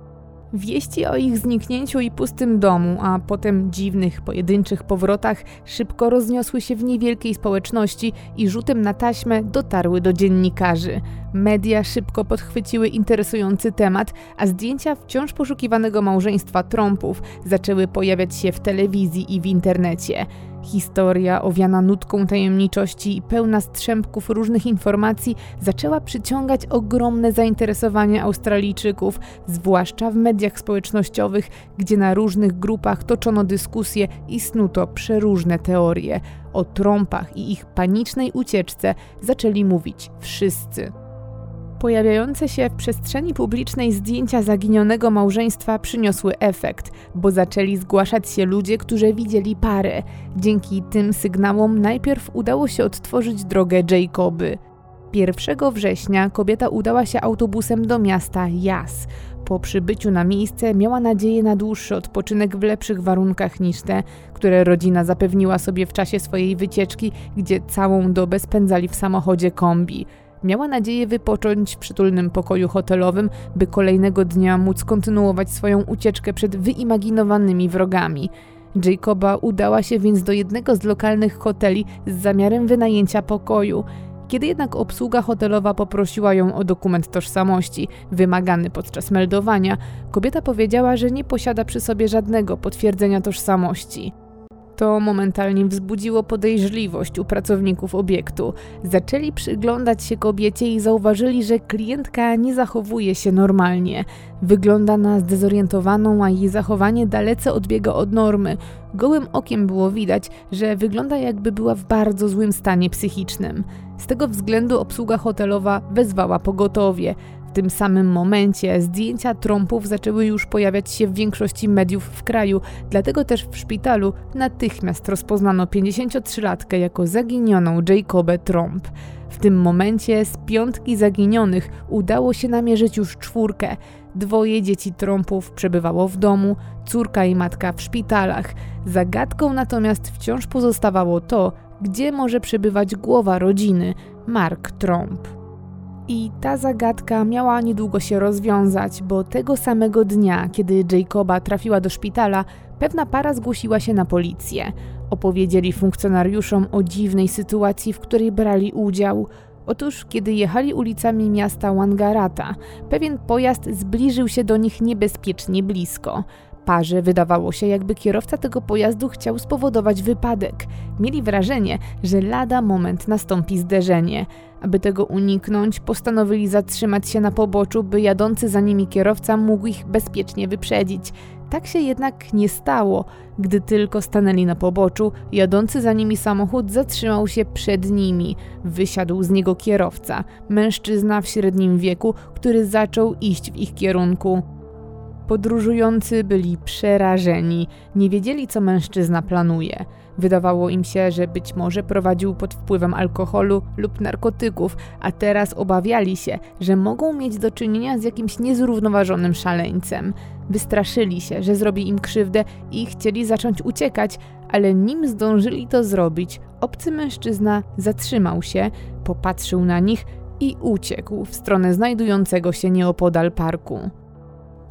A: Wieści o ich zniknięciu i pustym domu, a potem dziwnych, pojedynczych powrotach szybko rozniosły się w niewielkiej społeczności i rzutem na taśmę dotarły do dziennikarzy. Media szybko podchwyciły interesujący temat, a zdjęcia wciąż poszukiwanego małżeństwa Trumpów zaczęły pojawiać się w telewizji i w internecie. Historia owiana nutką tajemniczości i pełna strzępków różnych informacji zaczęła przyciągać ogromne zainteresowanie Australijczyków, zwłaszcza w mediach społecznościowych, gdzie na różnych grupach toczono dyskusje i snuto przeróżne teorie. O trąpach i ich panicznej ucieczce zaczęli mówić wszyscy. Pojawiające się w przestrzeni publicznej zdjęcia zaginionego małżeństwa przyniosły efekt, bo zaczęli zgłaszać się ludzie, którzy widzieli parę. Dzięki tym sygnałom najpierw udało się odtworzyć drogę Jacoby. 1 września kobieta udała się autobusem do miasta Jas. Po przybyciu na miejsce miała nadzieję na dłuższy odpoczynek w lepszych warunkach niż te, które rodzina zapewniła sobie w czasie swojej wycieczki, gdzie całą dobę spędzali w samochodzie kombi. Miała nadzieję wypocząć w przytulnym pokoju hotelowym, by kolejnego dnia móc kontynuować swoją ucieczkę przed wyimaginowanymi wrogami. Jacoba udała się więc do jednego z lokalnych hoteli z zamiarem wynajęcia pokoju. Kiedy jednak obsługa hotelowa poprosiła ją o dokument tożsamości, wymagany podczas meldowania, kobieta powiedziała, że nie posiada przy sobie żadnego potwierdzenia tożsamości. To momentalnie wzbudziło podejrzliwość u pracowników obiektu. Zaczęli przyglądać się kobiecie i zauważyli, że klientka nie zachowuje się normalnie. Wygląda na zdezorientowaną, a jej zachowanie dalece odbiega od normy. Gołym okiem było widać, że wygląda jakby była w bardzo złym stanie psychicznym. Z tego względu obsługa hotelowa wezwała pogotowie. Tym samym momencie zdjęcia trąpów zaczęły już pojawiać się w większości mediów w kraju, dlatego też w szpitalu natychmiast rozpoznano 53-latkę jako zaginioną Jacobę Trump. W tym momencie z piątki zaginionych udało się namierzyć już czwórkę. Dwoje dzieci trąpów przebywało w domu, córka i matka w szpitalach. Zagadką natomiast wciąż pozostawało to, gdzie może przebywać głowa rodziny, Mark Trump. I ta zagadka miała niedługo się rozwiązać, bo tego samego dnia, kiedy Jacoba trafiła do szpitala, pewna para zgłosiła się na policję. Opowiedzieli funkcjonariuszom o dziwnej sytuacji, w której brali udział. Otóż, kiedy jechali ulicami miasta Wangarata, pewien pojazd zbliżył się do nich niebezpiecznie blisko. Parze wydawało się, jakby kierowca tego pojazdu chciał spowodować wypadek. Mieli wrażenie, że lada moment nastąpi zderzenie. Aby tego uniknąć, postanowili zatrzymać się na poboczu, by jadący za nimi kierowca mógł ich bezpiecznie wyprzedzić. Tak się jednak nie stało. Gdy tylko stanęli na poboczu, jadący za nimi samochód zatrzymał się przed nimi. Wysiadł z niego kierowca, mężczyzna w średnim wieku, który zaczął iść w ich kierunku. Podróżujący byli przerażeni, nie wiedzieli, co mężczyzna planuje. Wydawało im się, że być może prowadził pod wpływem alkoholu lub narkotyków, a teraz obawiali się, że mogą mieć do czynienia z jakimś niezrównoważonym szaleńcem. Wystraszyli się, że zrobi im krzywdę i chcieli zacząć uciekać, ale nim zdążyli to zrobić, obcy mężczyzna zatrzymał się, popatrzył na nich i uciekł w stronę znajdującego się nieopodal parku.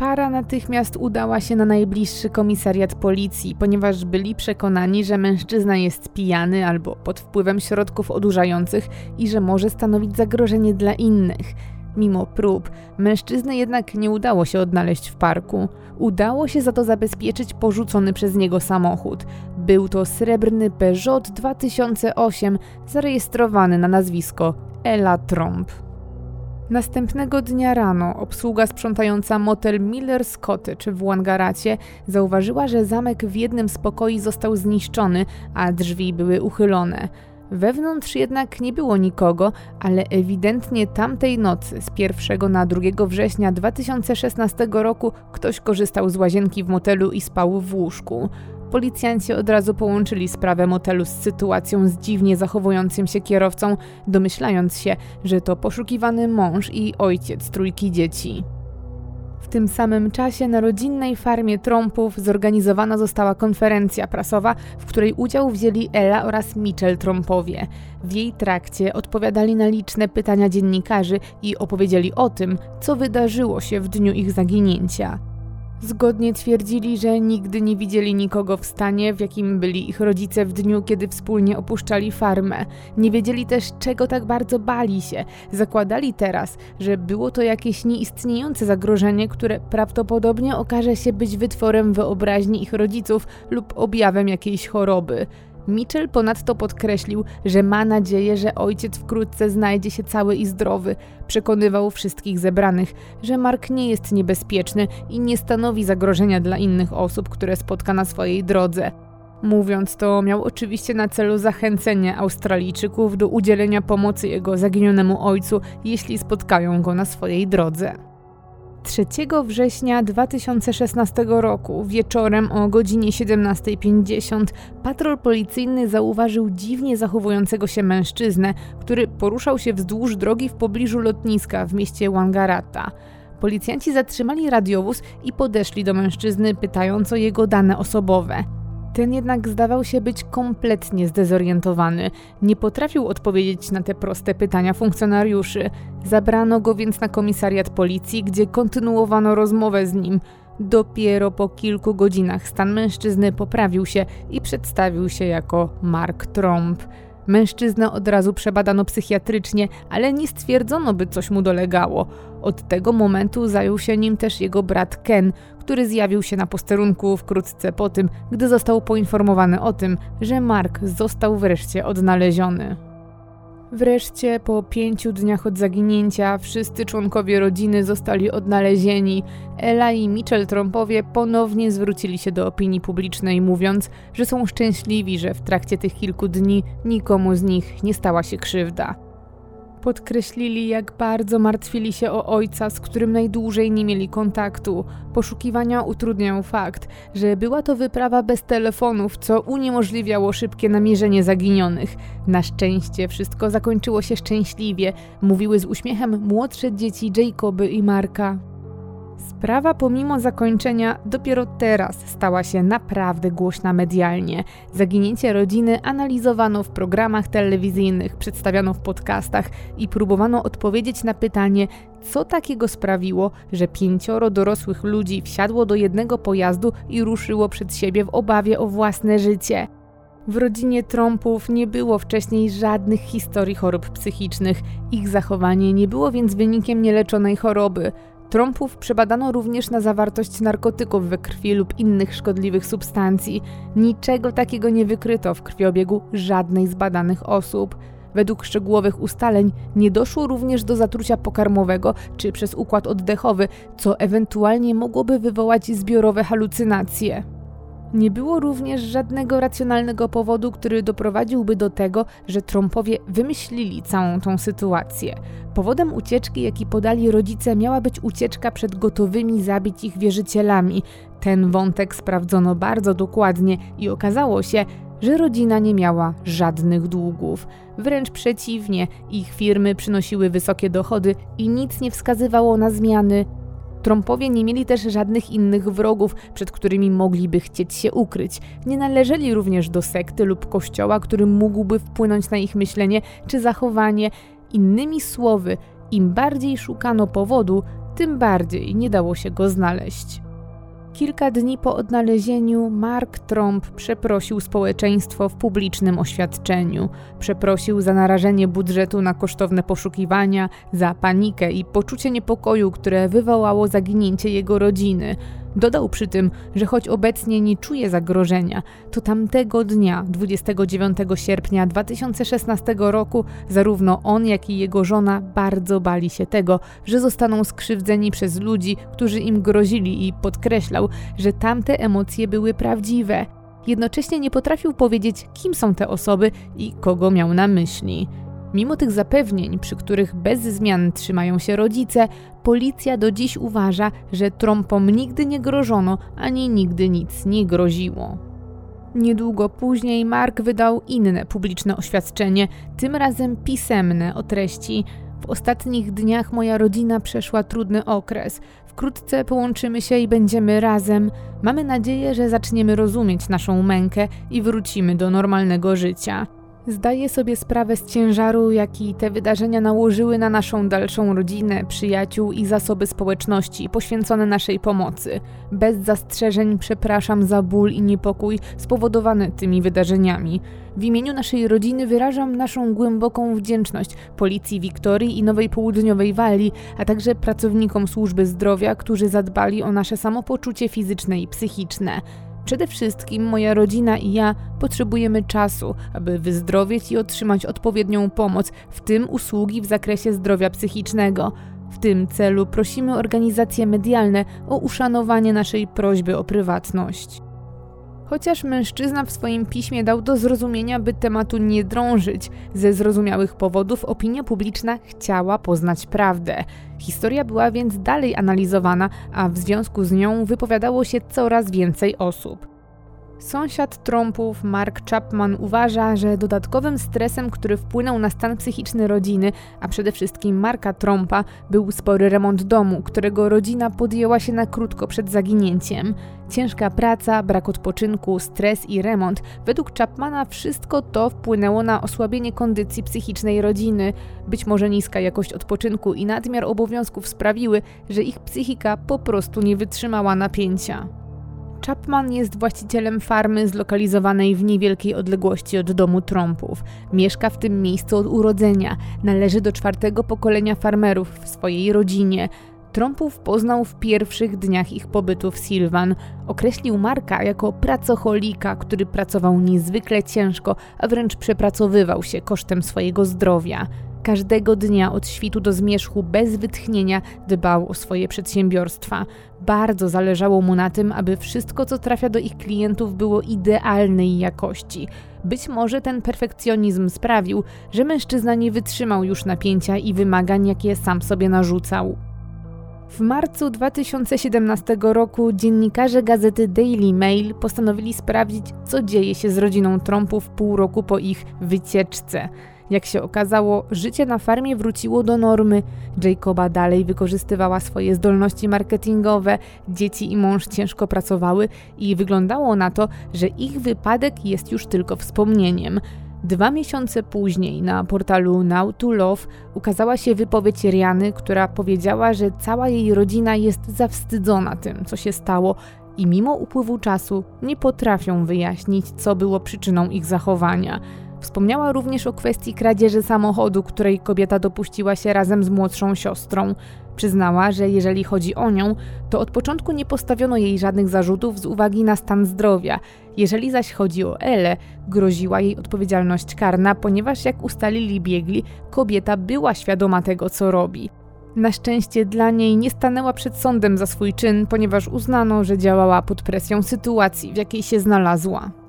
A: Para natychmiast udała się na najbliższy komisariat policji, ponieważ byli przekonani, że mężczyzna jest pijany albo pod wpływem środków odurzających i że może stanowić zagrożenie dla innych. Mimo prób, mężczyzny jednak nie udało się odnaleźć w parku. Udało się za to zabezpieczyć porzucony przez niego samochód. Był to srebrny Peugeot 2008, zarejestrowany na nazwisko Ela Tromp. Następnego dnia rano obsługa sprzątająca motel Miller's Cottage w Wangaracie zauważyła, że zamek w jednym z pokoi został zniszczony, a drzwi były uchylone. Wewnątrz jednak nie było nikogo, ale ewidentnie tamtej nocy, z 1 na 2 września 2016 roku, ktoś korzystał z łazienki w motelu i spał w łóżku. Policjanci od razu połączyli sprawę motelu z sytuacją z dziwnie zachowującym się kierowcą, domyślając się, że to poszukiwany mąż i ojciec trójki dzieci. W tym samym czasie na rodzinnej farmie Trumpów zorganizowana została konferencja prasowa, w której udział wzięli Ella oraz Mitchell Trumpowie. W jej trakcie odpowiadali na liczne pytania dziennikarzy i opowiedzieli o tym, co wydarzyło się w dniu ich zaginięcia. Zgodnie twierdzili, że nigdy nie widzieli nikogo w stanie, w jakim byli ich rodzice w dniu, kiedy wspólnie opuszczali farmę. Nie wiedzieli też, czego tak bardzo bali się. Zakładali teraz, że było to jakieś nieistniejące zagrożenie, które prawdopodobnie okaże się być wytworem wyobraźni ich rodziców lub objawem jakiejś choroby. Mitchell ponadto podkreślił, że ma nadzieję, że ojciec wkrótce znajdzie się cały i zdrowy. Przekonywał wszystkich zebranych, że Mark nie jest niebezpieczny i nie stanowi zagrożenia dla innych osób, które spotka na swojej drodze. Mówiąc to, miał oczywiście na celu zachęcenie Australijczyków do udzielenia pomocy jego zaginionemu ojcu, jeśli spotkają go na swojej drodze. 3 września 2016 roku wieczorem o godzinie 17.50 patrol policyjny zauważył dziwnie zachowującego się mężczyznę, który poruszał się wzdłuż drogi w pobliżu lotniska w mieście Wangaratta. Policjanci zatrzymali radiowóz i podeszli do mężczyzny, pytając o jego dane osobowe. Ten jednak zdawał się być kompletnie zdezorientowany. Nie potrafił odpowiedzieć na te proste pytania funkcjonariuszy. Zabrano go więc na komisariat policji, gdzie kontynuowano rozmowę z nim. Dopiero po kilku godzinach stan mężczyzny poprawił się i przedstawił się jako Mark Tromp. Mężczyznę od razu przebadano psychiatrycznie, ale nie stwierdzono, by coś mu dolegało. Od tego momentu zajął się nim też jego brat Ken, który zjawił się na posterunku wkrótce po tym, gdy został poinformowany o tym, że Mark został wreszcie odnaleziony. Wreszcie po pięciu dniach od zaginięcia wszyscy członkowie rodziny zostali odnalezieni. Ella i Mitchell Trumpowie ponownie zwrócili się do opinii publicznej, mówiąc, że są szczęśliwi, że w trakcie tych kilku dni nikomu z nich nie stała się krzywda. Podkreślili, jak bardzo martwili się o ojca, z którym najdłużej nie mieli kontaktu. Poszukiwania utrudniał fakt, że była to wyprawa bez telefonów, co uniemożliwiało szybkie namierzenie zaginionych. Na szczęście wszystko zakończyło się szczęśliwie, mówiły z uśmiechem młodsze dzieci Jacoby i Marka. Sprawa pomimo zakończenia dopiero teraz stała się naprawdę głośna medialnie. Zaginięcie rodziny analizowano w programach telewizyjnych, przedstawiano w podcastach i próbowano odpowiedzieć na pytanie, co takiego sprawiło, że pięcioro dorosłych ludzi wsiadło do jednego pojazdu i ruszyło przed siebie w obawie o własne życie. W rodzinie Trumpów nie było wcześniej żadnych historii chorób psychicznych. Ich zachowanie nie było więc wynikiem nieleczonej choroby. Trąpów przebadano również na zawartość narkotyków we krwi lub innych szkodliwych substancji. Niczego takiego nie wykryto w krwiobiegu żadnej z badanych osób. Według szczegółowych ustaleń nie doszło również do zatrucia pokarmowego czy przez układ oddechowy, co ewentualnie mogłoby wywołać zbiorowe halucynacje. Nie było również żadnego racjonalnego powodu, który doprowadziłby do tego, że Trumpowie wymyślili całą tą sytuację. Powodem ucieczki, jaki podali rodzice, miała być ucieczka przed gotowymi zabić ich wierzycielami. Ten wątek sprawdzono bardzo dokładnie i okazało się, że rodzina nie miała żadnych długów. Wręcz przeciwnie, ich firmy przynosiły wysokie dochody i nic nie wskazywało na zmiany Trumpowie nie mieli też żadnych innych wrogów, przed którymi mogliby chcieć się ukryć. Nie należeli również do sekty lub kościoła, który mógłby wpłynąć na ich myślenie czy zachowanie. Innymi słowy, im bardziej szukano powodu, tym bardziej nie dało się go znaleźć. Kilka dni po odnalezieniu Mark Trump przeprosił społeczeństwo w publicznym oświadczeniu. Przeprosił za narażenie budżetu na kosztowne poszukiwania, za panikę i poczucie niepokoju, które wywołało zaginięcie jego rodziny. Dodał przy tym, że choć obecnie nie czuje zagrożenia, to tamtego dnia, 29 sierpnia 2016 roku, zarówno on, jak i jego żona bardzo bali się tego, że zostaną skrzywdzeni przez ludzi, którzy im grozili i podkreślał, że tamte emocje były prawdziwe. Jednocześnie nie potrafił powiedzieć, kim są te osoby i kogo miał na myśli. Mimo tych zapewnień, przy których bez zmian trzymają się rodzice, policja do dziś uważa, że trąpom nigdy nie grożono ani nigdy nic nie groziło. Niedługo później Mark wydał inne publiczne oświadczenie, tym razem pisemne o treści. W ostatnich dniach moja rodzina przeszła trudny okres. Wkrótce połączymy się i będziemy razem. Mamy nadzieję, że zaczniemy rozumieć naszą mękę i wrócimy do normalnego życia. Zdaję sobie sprawę z ciężaru, jaki te wydarzenia nałożyły na naszą dalszą rodzinę, przyjaciół i zasoby społeczności poświęcone naszej pomocy. Bez zastrzeżeń przepraszam za ból i niepokój spowodowany tymi wydarzeniami. W imieniu naszej rodziny wyrażam naszą głęboką wdzięczność Policji Wiktorii i Nowej Południowej Walii, a także pracownikom służby zdrowia, którzy zadbali o nasze samopoczucie fizyczne i psychiczne. Przede wszystkim moja rodzina i ja potrzebujemy czasu, aby wyzdrowieć i otrzymać odpowiednią pomoc, w tym usługi w zakresie zdrowia psychicznego. W tym celu prosimy organizacje medialne o uszanowanie naszej prośby o prywatność. Chociaż mężczyzna w swoim piśmie dał do zrozumienia, by tematu nie drążyć, ze zrozumiałych powodów opinia publiczna chciała poznać prawdę. Historia była więc dalej analizowana, a w związku z nią wypowiadało się coraz więcej osób. Sąsiad Trumpów, Mark Chapman, uważa, że dodatkowym stresem, który wpłynął na stan psychiczny rodziny, a przede wszystkim Marka Trumpa, był spory remont domu, którego rodzina podjęła się na krótko przed zaginięciem. Ciężka praca, brak odpoczynku, stres i remont. Według Chapmana wszystko to wpłynęło na osłabienie kondycji psychicznej rodziny. Być może niska jakość odpoczynku i nadmiar obowiązków sprawiły, że ich psychika po prostu nie wytrzymała napięcia. Chapman jest właścicielem farmy zlokalizowanej w niewielkiej odległości od domu Trumpów. Mieszka w tym miejscu od urodzenia. Należy do czwartego pokolenia farmerów w swojej rodzinie. Trumpów poznał w pierwszych dniach ich pobytu w Sylvan. Określił Marka jako pracocholika, który pracował niezwykle ciężko, a wręcz przepracowywał się kosztem swojego zdrowia. Każdego dnia od świtu do zmierzchu bez wytchnienia dbał o swoje przedsiębiorstwa. Bardzo zależało mu na tym, aby wszystko, co trafia do ich klientów, było idealnej jakości. Być może ten perfekcjonizm sprawił, że mężczyzna nie wytrzymał już napięcia i wymagań, jakie sam sobie narzucał. W marcu 2017 roku dziennikarze gazety Daily Mail postanowili sprawdzić, co dzieje się z rodziną Trumpów pół roku po ich wycieczce. Jak się okazało, życie na farmie wróciło do normy. Jacoba dalej wykorzystywała swoje zdolności marketingowe, dzieci i mąż ciężko pracowały i wyglądało na to, że ich wypadek jest już tylko wspomnieniem. Dwa miesiące później na portalu Now to Love ukazała się wypowiedź Riany, która powiedziała, że cała jej rodzina jest zawstydzona tym, co się stało i mimo upływu czasu nie potrafią wyjaśnić, co było przyczyną ich zachowania. Wspomniała również o kwestii kradzieży samochodu, której kobieta dopuściła się razem z młodszą siostrą. Przyznała, że jeżeli chodzi o nią, to od początku nie postawiono jej żadnych zarzutów z uwagi na stan zdrowia. Jeżeli zaś chodzi o Elę, groziła jej odpowiedzialność karna, ponieważ jak ustalili biegli, kobieta była świadoma tego, co robi. Na szczęście dla niej nie stanęła przed sądem za swój czyn, ponieważ uznano, że działała pod presją sytuacji, w jakiej się znalazła.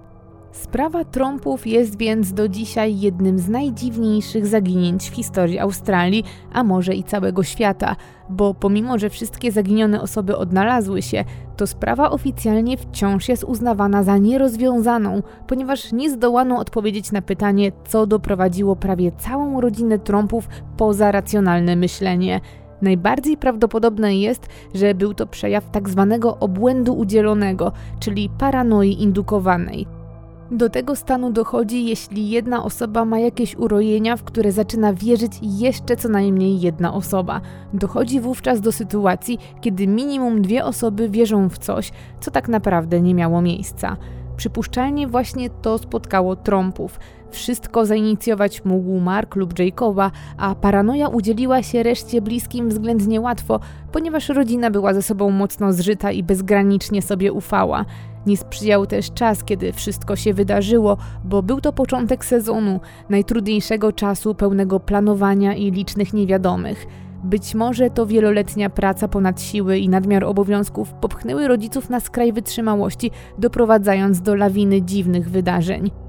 A: Sprawa trąpów jest więc do dzisiaj jednym z najdziwniejszych zaginięć w historii Australii, a może i całego świata, bo pomimo, że wszystkie zaginione osoby odnalazły się, to sprawa oficjalnie wciąż jest uznawana za nierozwiązaną, ponieważ nie zdołano odpowiedzieć na pytanie, co doprowadziło prawie całą rodzinę trąpów poza racjonalne myślenie. Najbardziej prawdopodobne jest, że był to przejaw tak zwanego obłędu udzielonego, czyli paranoi indukowanej. Do tego stanu dochodzi, jeśli jedna osoba ma jakieś urojenia, w które zaczyna wierzyć jeszcze co najmniej jedna osoba. Dochodzi wówczas do sytuacji, kiedy minimum dwie osoby wierzą w coś, co tak naprawdę nie miało miejsca. Przypuszczalnie właśnie to spotkało trąpów. Wszystko zainicjować mógł Mark lub Jacoba, a paranoja udzieliła się reszcie bliskim względnie łatwo, ponieważ rodzina była ze sobą mocno zżyta i bezgranicznie sobie ufała. Nie sprzyjał też czas, kiedy wszystko się wydarzyło, bo był to początek sezonu, najtrudniejszego czasu pełnego planowania i licznych niewiadomych. Być może to wieloletnia praca ponad siły i nadmiar obowiązków popchnęły rodziców na skraj wytrzymałości, doprowadzając do lawiny dziwnych wydarzeń.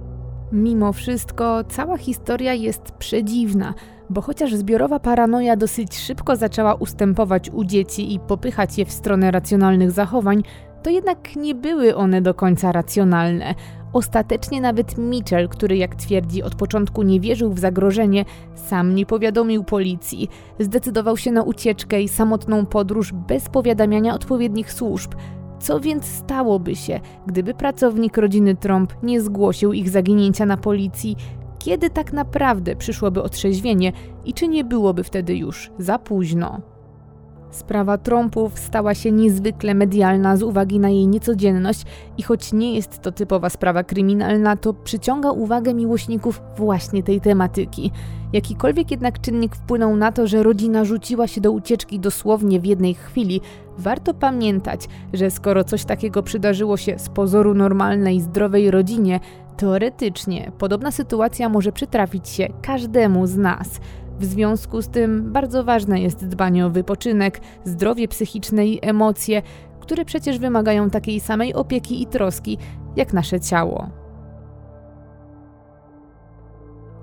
A: Mimo wszystko, cała historia jest przedziwna, bo chociaż zbiorowa paranoja dosyć szybko zaczęła ustępować u dzieci i popychać je w stronę racjonalnych zachowań, to jednak nie były one do końca racjonalne. Ostatecznie nawet Mitchell, który jak twierdzi od początku nie wierzył w zagrożenie, sam nie powiadomił policji. Zdecydował się na ucieczkę i samotną podróż bez powiadamiania odpowiednich służb. Co więc stałoby się, gdyby pracownik rodziny Trump nie zgłosił ich zaginięcia na policji? Kiedy tak naprawdę przyszłoby otrzeźwienie i czy nie byłoby wtedy już za późno? Sprawa trąpów stała się niezwykle medialna z uwagi na jej niecodzienność i choć nie jest to typowa sprawa kryminalna, to przyciąga uwagę miłośników właśnie tej tematyki. Jakikolwiek jednak czynnik wpłynął na to, że rodzina rzuciła się do ucieczki dosłownie w jednej chwili, warto pamiętać, że skoro coś takiego przydarzyło się z pozoru normalnej, zdrowej rodzinie, teoretycznie podobna sytuacja może przytrafić się każdemu z nas. W związku z tym bardzo ważne jest dbanie o wypoczynek, zdrowie psychiczne i emocje, które przecież wymagają takiej samej opieki i troski jak nasze ciało.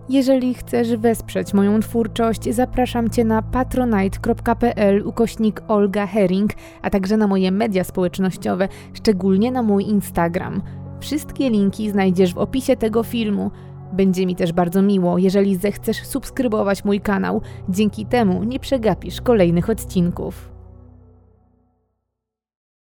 A: Jeżeli chcesz wesprzeć moją twórczość, zapraszam Cię na patronite.pl ukośnik Olga Herring, a także na moje media społecznościowe, szczególnie na mój Instagram. Wszystkie linki znajdziesz w opisie tego filmu. Będzie mi też bardzo miło, jeżeli zechcesz subskrybować mój kanał. Dzięki temu nie przegapisz kolejnych odcinków.